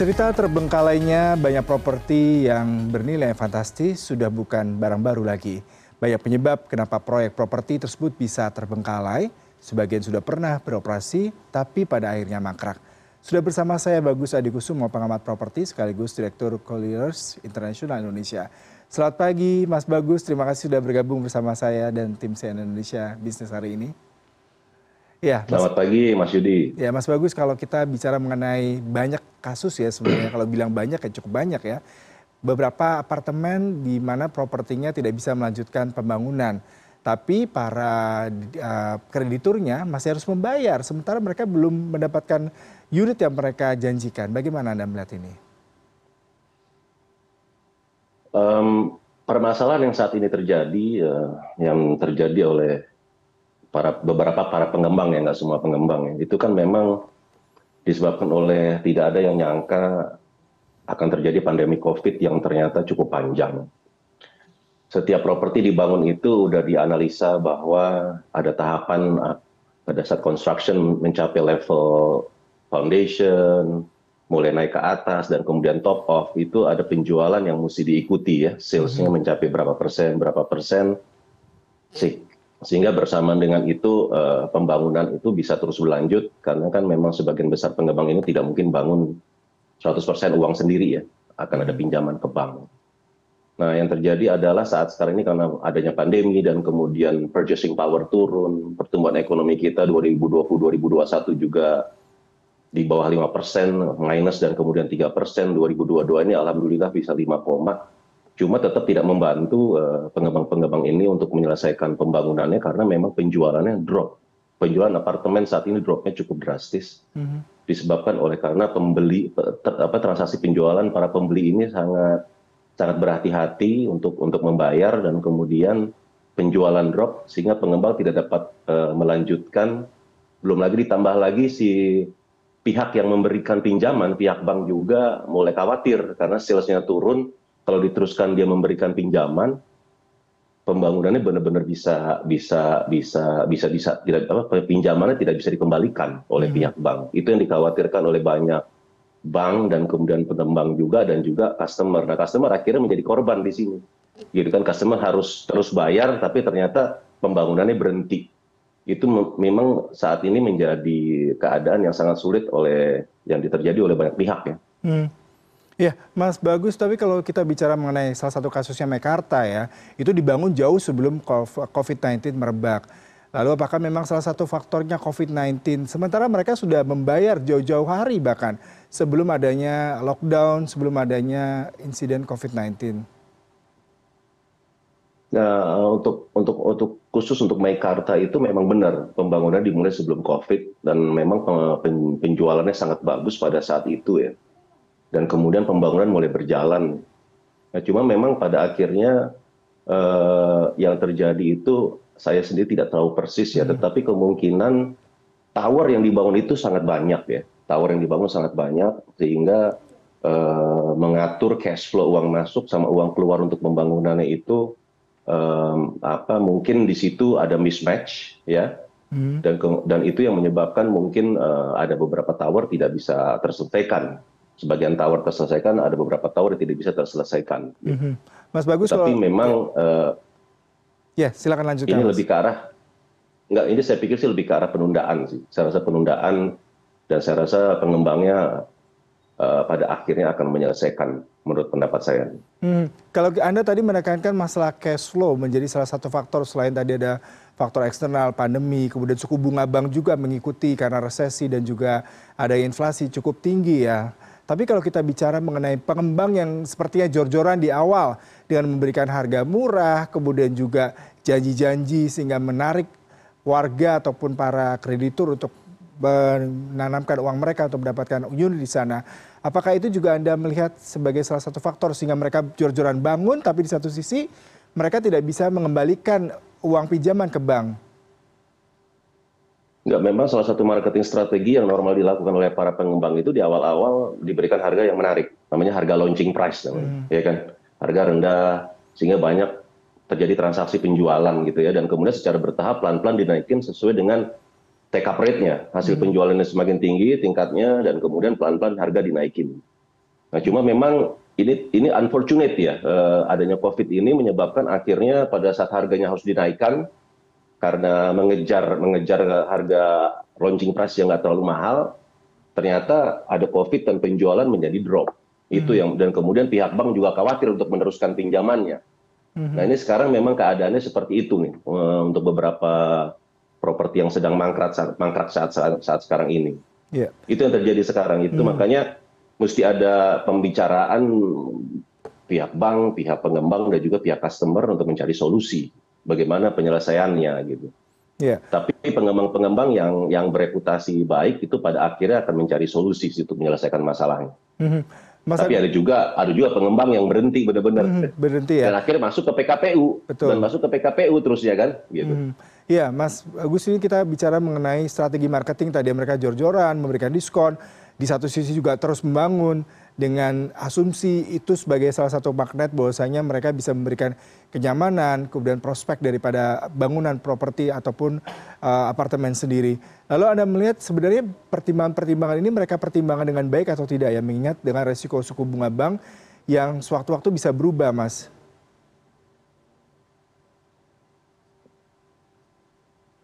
Cerita terbengkalainya banyak properti yang bernilai fantastis sudah bukan barang baru lagi. Banyak penyebab kenapa proyek properti tersebut bisa terbengkalai. Sebagian sudah pernah beroperasi, tapi pada akhirnya mangkrak. Sudah bersama saya Bagus Adikusumo, pengamat properti sekaligus Direktur Colliers International Indonesia. Selamat pagi Mas Bagus, terima kasih sudah bergabung bersama saya dan tim CNN Indonesia Bisnis hari ini. Ya, Mas, Selamat pagi Mas Yudi. Ya Mas Bagus, kalau kita bicara mengenai banyak kasus ya sebenarnya, kalau bilang banyak ya cukup banyak ya. Beberapa apartemen di mana propertinya tidak bisa melanjutkan pembangunan. Tapi para uh, krediturnya masih harus membayar, sementara mereka belum mendapatkan unit yang mereka janjikan. Bagaimana Anda melihat ini? Um, permasalahan yang saat ini terjadi, uh, yang terjadi oleh para beberapa para pengembang ya nggak semua pengembang ya itu kan memang disebabkan oleh tidak ada yang nyangka akan terjadi pandemi COVID yang ternyata cukup panjang. Setiap properti dibangun itu udah dianalisa bahwa ada tahapan pada saat construction mencapai level foundation, mulai naik ke atas dan kemudian top off itu ada penjualan yang mesti diikuti ya, salesnya hmm. mencapai berapa persen, berapa persen, sih sehingga bersamaan dengan itu eh, pembangunan itu bisa terus berlanjut karena kan memang sebagian besar pengembang ini tidak mungkin bangun 100% uang sendiri ya akan ada pinjaman ke bank. Nah yang terjadi adalah saat sekarang ini karena adanya pandemi dan kemudian purchasing power turun, pertumbuhan ekonomi kita 2020-2021 juga di bawah 5% minus dan kemudian 3% 2022 ini alhamdulillah bisa 5, cuma tetap tidak membantu eh, pengembang pengembang ini untuk menyelesaikan pembangunannya karena memang penjualannya drop. Penjualan apartemen saat ini dropnya cukup drastis. Mm-hmm. disebabkan oleh karena pembeli ter, apa transaksi penjualan para pembeli ini sangat sangat berhati-hati untuk untuk membayar dan kemudian penjualan drop sehingga pengembang tidak dapat uh, melanjutkan. Belum lagi ditambah lagi si pihak yang memberikan pinjaman pihak bank juga mulai khawatir karena salesnya turun kalau diteruskan dia memberikan pinjaman pembangunannya benar-benar bisa bisa bisa bisa bisa tidak apa pinjamannya tidak bisa dikembalikan oleh hmm. pihak bank itu yang dikhawatirkan oleh banyak bank dan kemudian pengembang juga dan juga customer nah customer akhirnya menjadi korban di sini gitu kan customer harus terus bayar tapi ternyata pembangunannya berhenti itu memang saat ini menjadi keadaan yang sangat sulit oleh yang terjadi oleh banyak pihak ya. Hmm. Ya, Mas Bagus, tapi kalau kita bicara mengenai salah satu kasusnya Mekarta ya, itu dibangun jauh sebelum COVID-19 merebak. Lalu apakah memang salah satu faktornya COVID-19? Sementara mereka sudah membayar jauh-jauh hari bahkan sebelum adanya lockdown, sebelum adanya insiden COVID-19. Nah, untuk untuk untuk khusus untuk Mekarta itu memang benar pembangunan dimulai sebelum COVID dan memang penjualannya sangat bagus pada saat itu ya dan kemudian pembangunan mulai berjalan. Nah, cuma memang pada akhirnya eh, yang terjadi itu saya sendiri tidak tahu persis ya, hmm. tetapi kemungkinan tower yang dibangun itu sangat banyak ya. Tower yang dibangun sangat banyak sehingga eh, mengatur cash flow uang masuk sama uang keluar untuk pembangunannya itu eh, apa mungkin di situ ada mismatch ya. Hmm. Dan dan itu yang menyebabkan mungkin uh, ada beberapa tower tidak bisa terselesaikan sebagian tower terselesaikan, ada beberapa tower yang tidak bisa terselesaikan. Mm -hmm. Mas Bagus, tapi kalau... memang uh, ya silakan lanjutkan. Ini mas. lebih ke arah enggak ini saya pikir sih lebih ke arah penundaan sih. Saya rasa penundaan dan saya rasa pengembangnya uh, pada akhirnya akan menyelesaikan menurut pendapat saya. Hmm. Kalau Anda tadi menekankan masalah cash flow menjadi salah satu faktor selain tadi ada faktor eksternal pandemi, kemudian suku bunga bank juga mengikuti karena resesi dan juga ada inflasi cukup tinggi ya. Tapi kalau kita bicara mengenai pengembang yang sepertinya jor-joran di awal dengan memberikan harga murah, kemudian juga janji-janji sehingga menarik warga ataupun para kreditur untuk menanamkan uang mereka untuk mendapatkan unit di sana. Apakah itu juga Anda melihat sebagai salah satu faktor sehingga mereka jor-joran bangun tapi di satu sisi mereka tidak bisa mengembalikan uang pinjaman ke bank? Enggak, memang salah satu marketing strategi yang normal dilakukan oleh para pengembang itu di awal-awal diberikan harga yang menarik, namanya harga launching price, namanya, hmm. ya kan, harga rendah sehingga banyak terjadi transaksi penjualan gitu ya, dan kemudian secara bertahap pelan-pelan dinaikin sesuai dengan take up rate-nya, hasil hmm. penjualannya semakin tinggi tingkatnya dan kemudian pelan-pelan harga dinaikin. nah cuma memang ini ini unfortunate ya eh, adanya covid ini menyebabkan akhirnya pada saat harganya harus dinaikkan karena mengejar mengejar harga launching price yang nggak terlalu mahal ternyata ada covid dan penjualan menjadi drop. Itu yang dan kemudian pihak bank juga khawatir untuk meneruskan pinjamannya. Nah ini sekarang memang keadaannya seperti itu nih eh, untuk beberapa properti yang sedang mangkrak saat, mangkrak saat, saat, saat sekarang ini. Iya. itu yang terjadi sekarang itu. Makanya mesti ada pembicaraan pihak bank pihak pengembang dan juga pihak customer untuk mencari solusi bagaimana penyelesaiannya gitu Iya. tapi pengembang-pengembang yang yang bereputasi baik itu pada akhirnya akan mencari solusi untuk menyelesaikan masalahnya Mhm. Mas tapi ada juga ada juga pengembang yang berhenti benar-benar Mhm, berhenti ya. dan akhirnya masuk ke PKPU Betul. dan masuk ke PKPU terus ya kan gitu Hmm. Iya, Mas Agus ini kita bicara mengenai strategi marketing tadi mereka jor-joran, memberikan diskon, di satu sisi juga terus membangun dengan asumsi itu sebagai salah satu magnet bahwasanya mereka bisa memberikan kenyamanan, kemudian prospek daripada bangunan properti ataupun uh, apartemen sendiri. Lalu Anda melihat sebenarnya pertimbangan-pertimbangan ini mereka pertimbangkan dengan baik atau tidak ya mengingat dengan resiko suku bunga bank yang sewaktu-waktu bisa berubah, Mas.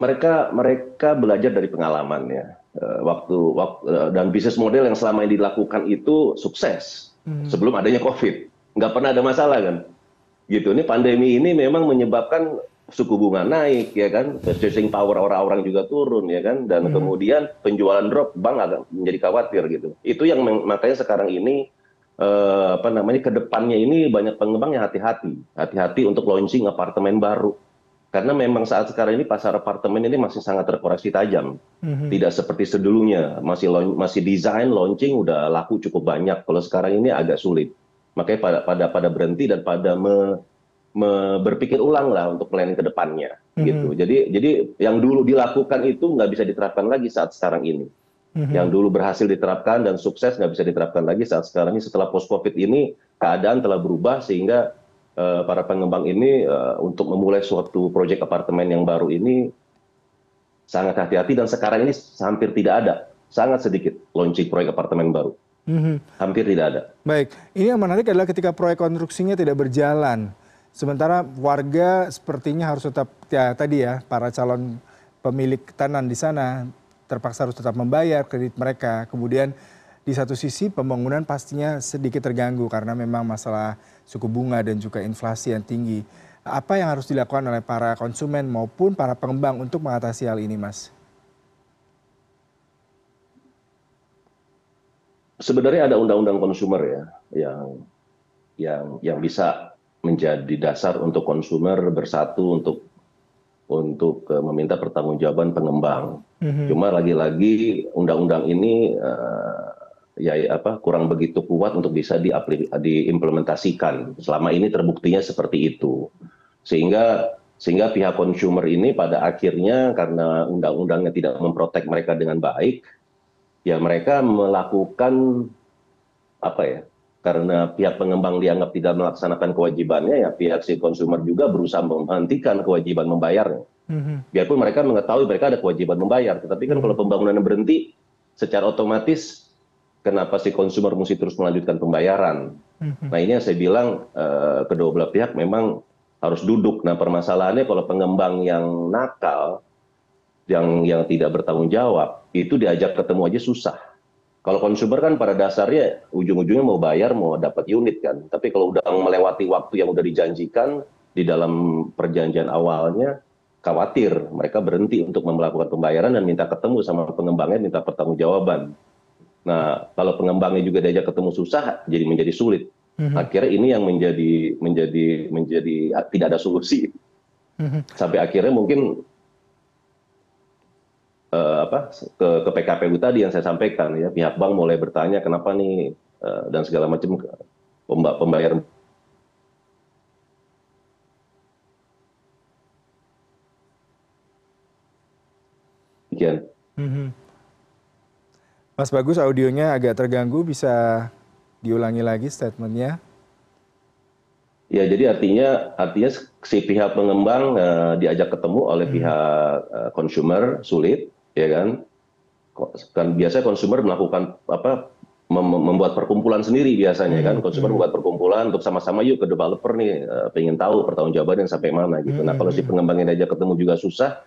mereka mereka belajar dari pengalaman ya waktu, waktu eh, dan bisnis model yang selama ini dilakukan itu sukses sebelum adanya covid. Nggak pernah ada masalah kan? Gitu. Ini pandemi ini memang menyebabkan suku bunga naik ya kan? Purchasing power orang-orang juga turun ya kan? Dan kemudian penjualan drop bank agak menjadi khawatir gitu. Itu yang makanya sekarang ini eh, apa namanya ke depannya ini banyak pengembang yang hati-hati. Hati-hati untuk launching apartemen baru karena memang saat sekarang ini pasar apartemen ini masih sangat terkoreksi tajam. Tidak seperti sedulunya masih laun- masih desain launching udah laku cukup banyak. Kalau sekarang ini agak sulit. Makanya pada pada pada berhenti dan pada me- me- berpikir ulang lah untuk planning ke depannya. Gitu. Jadi jadi yang dulu dilakukan itu nggak bisa diterapkan lagi saat sekarang ini. Yang dulu berhasil diterapkan dan sukses nggak bisa diterapkan lagi saat sekarang ini. Setelah post covid ini keadaan telah berubah sehingga eh, para pengembang ini eh, untuk memulai suatu proyek apartemen yang baru ini sangat hati-hati dan sekarang ini hampir tidak ada sangat sedikit launching proyek apartemen baru Mhm. hampir tidak ada Baik, ini yang menarik adalah ketika proyek konstruksinya tidak berjalan. Sementara warga sepertinya harus tetap ya tadi ya para calon pemilik tanah di sana terpaksa harus tetap membayar kredit mereka. Kemudian di satu sisi pembangunan pastinya sedikit terganggu karena memang masalah suku bunga dan juga inflasi yang tinggi. Apa yang harus dilakukan oleh para konsumen maupun para pengembang untuk mengatasi hal ini, Mas? sebenarnya ada undang-undang konsumer ya yang yang yang bisa menjadi dasar untuk konsumer bersatu untuk untuk eh, meminta pertanggungjawaban pengembang. Cuma lagi-lagi undang-undang ini eh, ya ya apa kurang begitu kuat untuk bisa diimplementasikan. Selama ini terbuktinya seperti itu. Sehingga sehingga pihak konsumer ini pada akhirnya karena undang-undangnya tidak memprotek mereka dengan baik, ya mereka melakukan apa ya karena pihak pengembang dianggap tidak melaksanakan kewajibannya ya pihak si konsumer juga berusaha menghentikan kewajiban membayarnya biarpun mereka mengetahui mereka ada kewajiban membayar tetapi kan kalau pembangunan berhenti secara otomatis kenapa si konsumer mesti terus melanjutkan pembayaran nah ini yang saya bilang eh, kedua belah pihak memang harus duduk nah permasalahannya kalau pengembang yang nakal yang yang tidak bertanggung jawab itu diajak ketemu aja susah. Kalau konsumer kan pada dasarnya ujung-ujungnya mau bayar mau dapat unit kan. Tapi kalau udah melewati waktu yang udah dijanjikan di dalam perjanjian awalnya khawatir mereka berhenti untuk melakukan pembayaran dan minta ketemu sama pengembangnya minta pertanggungjawaban. Nah, kalau pengembangnya juga diajak ketemu susah jadi menjadi sulit. Akhirnya ini yang menjadi menjadi menjadi tidak ada solusi. Sampai akhirnya mungkin eh, apa ke, ke PKPU tadi yang saya sampaikan ya pihak bank mulai bertanya kenapa nih eh, dan segala macam pembayaran demikian. Mhm. Mas Bagus audionya agak terganggu, bisa diulangi lagi statementnya. Ya, jadi artinya artinya si pihak pengembang eh, diajak ketemu oleh pihak eh, consumer sulit, ya kan? Kan biasanya konsumer melakukan apa membuat perkumpulan sendiri biasanya kan konsumen membuat perkumpulan untuk sama-sama yuk ke developer nih uh, pengen tahu pertanggungjawabannya sampai mana gitu. Nah kalau si pengembangin aja ketemu juga susah,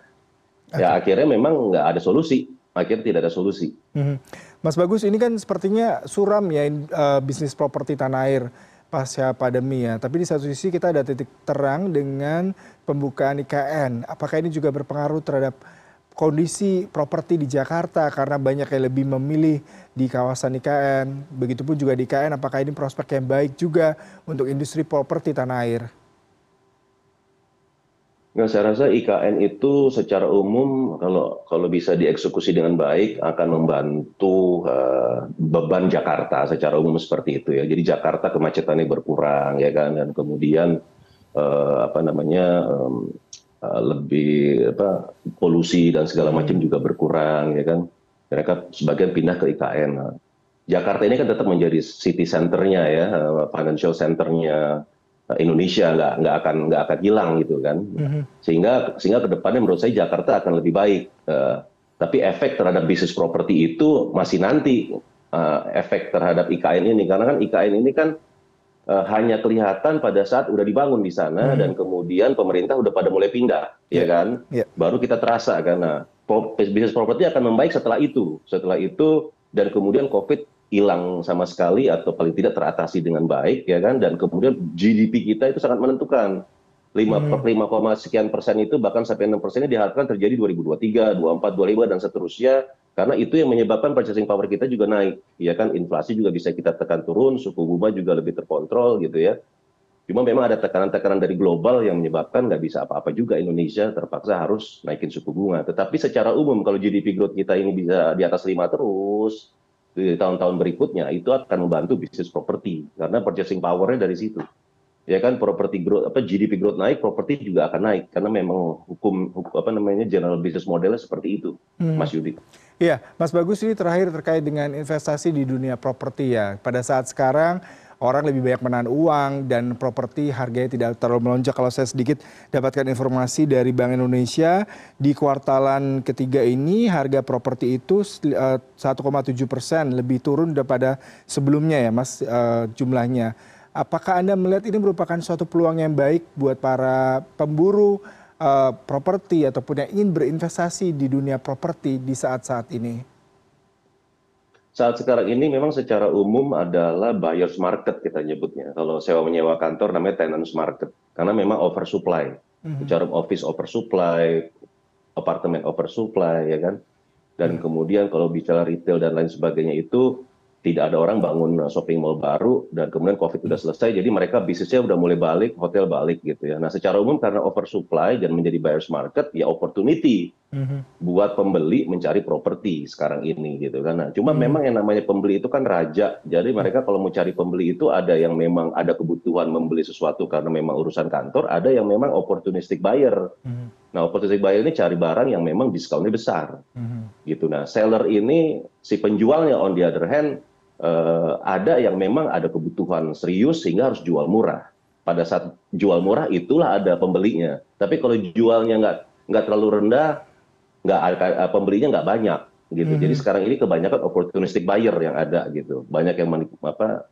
ya akhirnya memang nggak ada solusi akhirnya tidak ada solusi. Hmm. Mas Bagus, ini kan sepertinya suram ya uh, bisnis properti tanah air pasca pandemi ya. Tapi di satu sisi kita ada titik terang dengan pembukaan IKN. Apakah ini juga berpengaruh terhadap kondisi properti di Jakarta karena banyak yang lebih memilih di kawasan IKN. Begitupun juga di IKN, apakah ini prospek yang baik juga untuk industri properti tanah air? Nah, saya rasa IKN itu secara umum kalau kalau bisa dieksekusi dengan baik akan membantu uh, beban Jakarta secara umum seperti itu ya. Jadi Jakarta kemacetannya berkurang ya kan dan kemudian uh, apa namanya um, uh, lebih apa polusi dan segala macam juga berkurang ya kan. Mereka sebagian pindah ke IKN. Jakarta ini kan tetap menjadi city centernya ya, financial centernya Indonesia nggak nggak akan nggak akan hilang gitu kan mm-hmm. sehingga sehingga ke depannya menurut saya Jakarta akan lebih baik uh, tapi efek terhadap bisnis properti itu masih nanti uh, efek terhadap IKN ini karena kan IKN ini kan uh, hanya kelihatan pada saat udah dibangun di sana mm-hmm. dan kemudian pemerintah udah pada mulai pindah yeah. ya kan yeah. baru kita terasa karena bisnis properti akan membaik setelah itu setelah itu dan kemudian COVID hilang sama sekali atau paling tidak teratasi dengan baik ya kan? Dan kemudian GDP kita itu sangat menentukan. 5 per 5, hmm. sekian persen itu bahkan sampai 6 persennya diharapkan terjadi 2023, 24, 25 dan seterusnya. Karena itu yang menyebabkan purchasing power kita juga naik ya kan? Inflasi juga bisa kita tekan turun suku bunga juga lebih terkontrol gitu ya. Cuma memang ada tekanan-tekanan dari global yang menyebabkan nggak bisa apa-apa juga. Indonesia terpaksa harus naikin suku bunga. Tetapi secara umum kalau GDP growth kita ini bisa di atas 5 terus di tahun-tahun berikutnya itu akan membantu bisnis properti karena purchasing power-nya dari situ. Ya kan properti growth apa GDP growth naik, properti juga akan naik karena memang hukum, hukum apa namanya general business modelnya seperti itu, hmm. Mas Yudi. Iya, Mas Bagus ini terakhir terkait dengan investasi di dunia properti ya. Pada saat sekarang orang lebih banyak menahan uang dan properti harganya tidak terlalu melonjak. Kalau saya sedikit dapatkan informasi dari Bank Indonesia, di kuartalan ketiga ini harga properti itu 1,7 eh, persen lebih turun daripada sebelumnya ya mas eh, jumlahnya. Apakah Anda melihat ini merupakan suatu peluang yang baik buat para pemburu uh, properti ataupun yang ingin berinvestasi di dunia properti di saat-saat ini? Saat sekarang ini memang secara umum adalah buyers market kita nyebutnya. Kalau sewa menyewa kantor namanya tenants market karena memang oversupply. Mm -hmm. office oversupply, apartemen oversupply ya kan. Dan mm -hmm. kemudian kalau bicara retail dan lain sebagainya itu tidak ada orang bangun shopping mall baru dan kemudian covid sudah selesai jadi mereka bisnisnya udah mulai balik hotel balik gitu ya nah secara umum karena oversupply dan menjadi buyers market ya opportunity mm-hmm. buat pembeli mencari properti sekarang ini gitu kan nah cuma mm-hmm. memang yang namanya pembeli itu kan raja jadi mereka kalau mau cari pembeli itu ada yang memang ada kebutuhan membeli sesuatu karena memang urusan kantor ada yang memang opportunistic buyer mm-hmm. nah opportunistic buyer ini cari barang yang memang diskonnya besar mm-hmm. gitu nah seller ini si penjualnya on the other hand ada yang memang ada kebutuhan serius sehingga harus jual murah. Pada saat jual murah itulah ada pembelinya. Tapi kalau jualnya nggak nggak terlalu rendah, nggak uh, pembelinya nggak banyak gitu. Mm -hmm. Jadi sekarang ini kebanyakan opportunistic buyer yang ada gitu. Banyak yang menik apa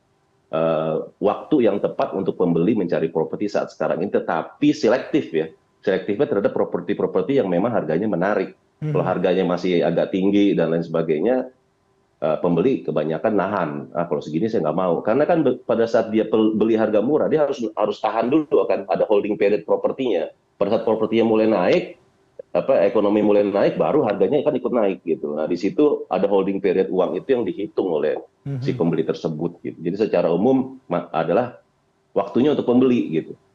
uh, waktu yang tepat untuk pembeli mencari properti saat sekarang ini, tetapi selektif ya. Selektifnya terhadap properti-properti yang memang harganya menarik. Mm -hmm. Kalau harganya masih agak tinggi dan lain sebagainya, Eh, pembeli kebanyakan nahan. Ah kalau segini saya nggak mau. Karena kan pada saat dia beli harga murah dia harus harus tahan dulu akan ada holding period propertinya. Pada saat propertinya mulai naik apa ekonomi mulai naik baru harganya kan ikut naik gitu. Nah di situ ada holding period uang itu yang dihitung oleh si pembeli tersebut gitu. Jadi secara umum adalah waktunya untuk pembeli gitu. Mhm.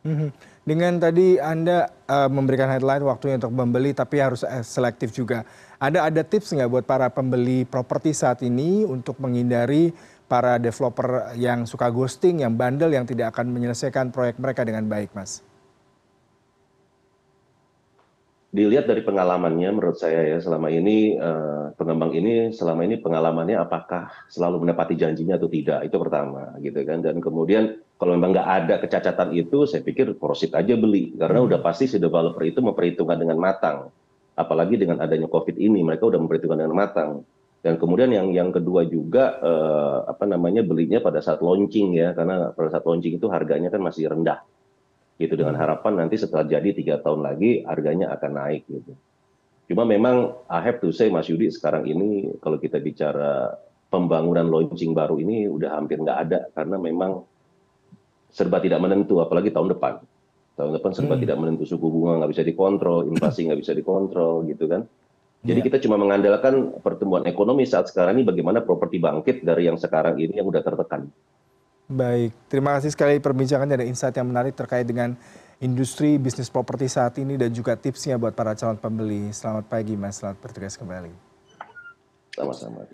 Dengan tadi Anda uh, memberikan headline waktunya untuk membeli tapi harus uh, selektif juga. Anda ada tips nggak buat para pembeli properti saat ini untuk menghindari para developer yang suka ghosting, yang bandel, yang tidak akan menyelesaikan proyek mereka dengan baik, Mas? Dilihat dari pengalamannya menurut saya ya selama ini uh, pengembang ini selama ini pengalamannya apakah selalu menepati janjinya atau tidak? Itu pertama gitu kan. Dan kemudian kalau memang nggak ada kecacatan itu saya pikir prosit aja beli. Karena hmm. udah pasti si developer itu memperhitungkan dengan matang. Apalagi dengan adanya covid ini mereka udah memperhitungkan dengan matang. Dan kemudian yang yang kedua juga eh, apa namanya belinya pada saat launching ya. Karena pada saat launching itu harganya kan masih rendah gitu dengan harapan nanti setelah jadi tiga tahun lagi harganya akan naik gitu. Cuma memang I have to say Mas Yudi sekarang ini kalau kita bicara pembangunan launching baru ini udah hampir nggak ada karena memang serba tidak menentu apalagi tahun depan. Tahun depan serba tidak menentu suku bunga nggak bisa dikontrol inflasi nggak bisa dikontrol gitu kan. Jadi kita cuma mengandalkan pertumbuhan ekonomi saat sekarang ini bagaimana properti bangkit dari yang sekarang ini yang udah tertekan. Baik, terima kasih sekali perbincangannya dan insight yang menarik terkait dengan industri bisnis properti saat ini dan juga tipsnya buat para calon pembeli. Selamat pagi Mas, selamat bertugas kembali. Sama-sama.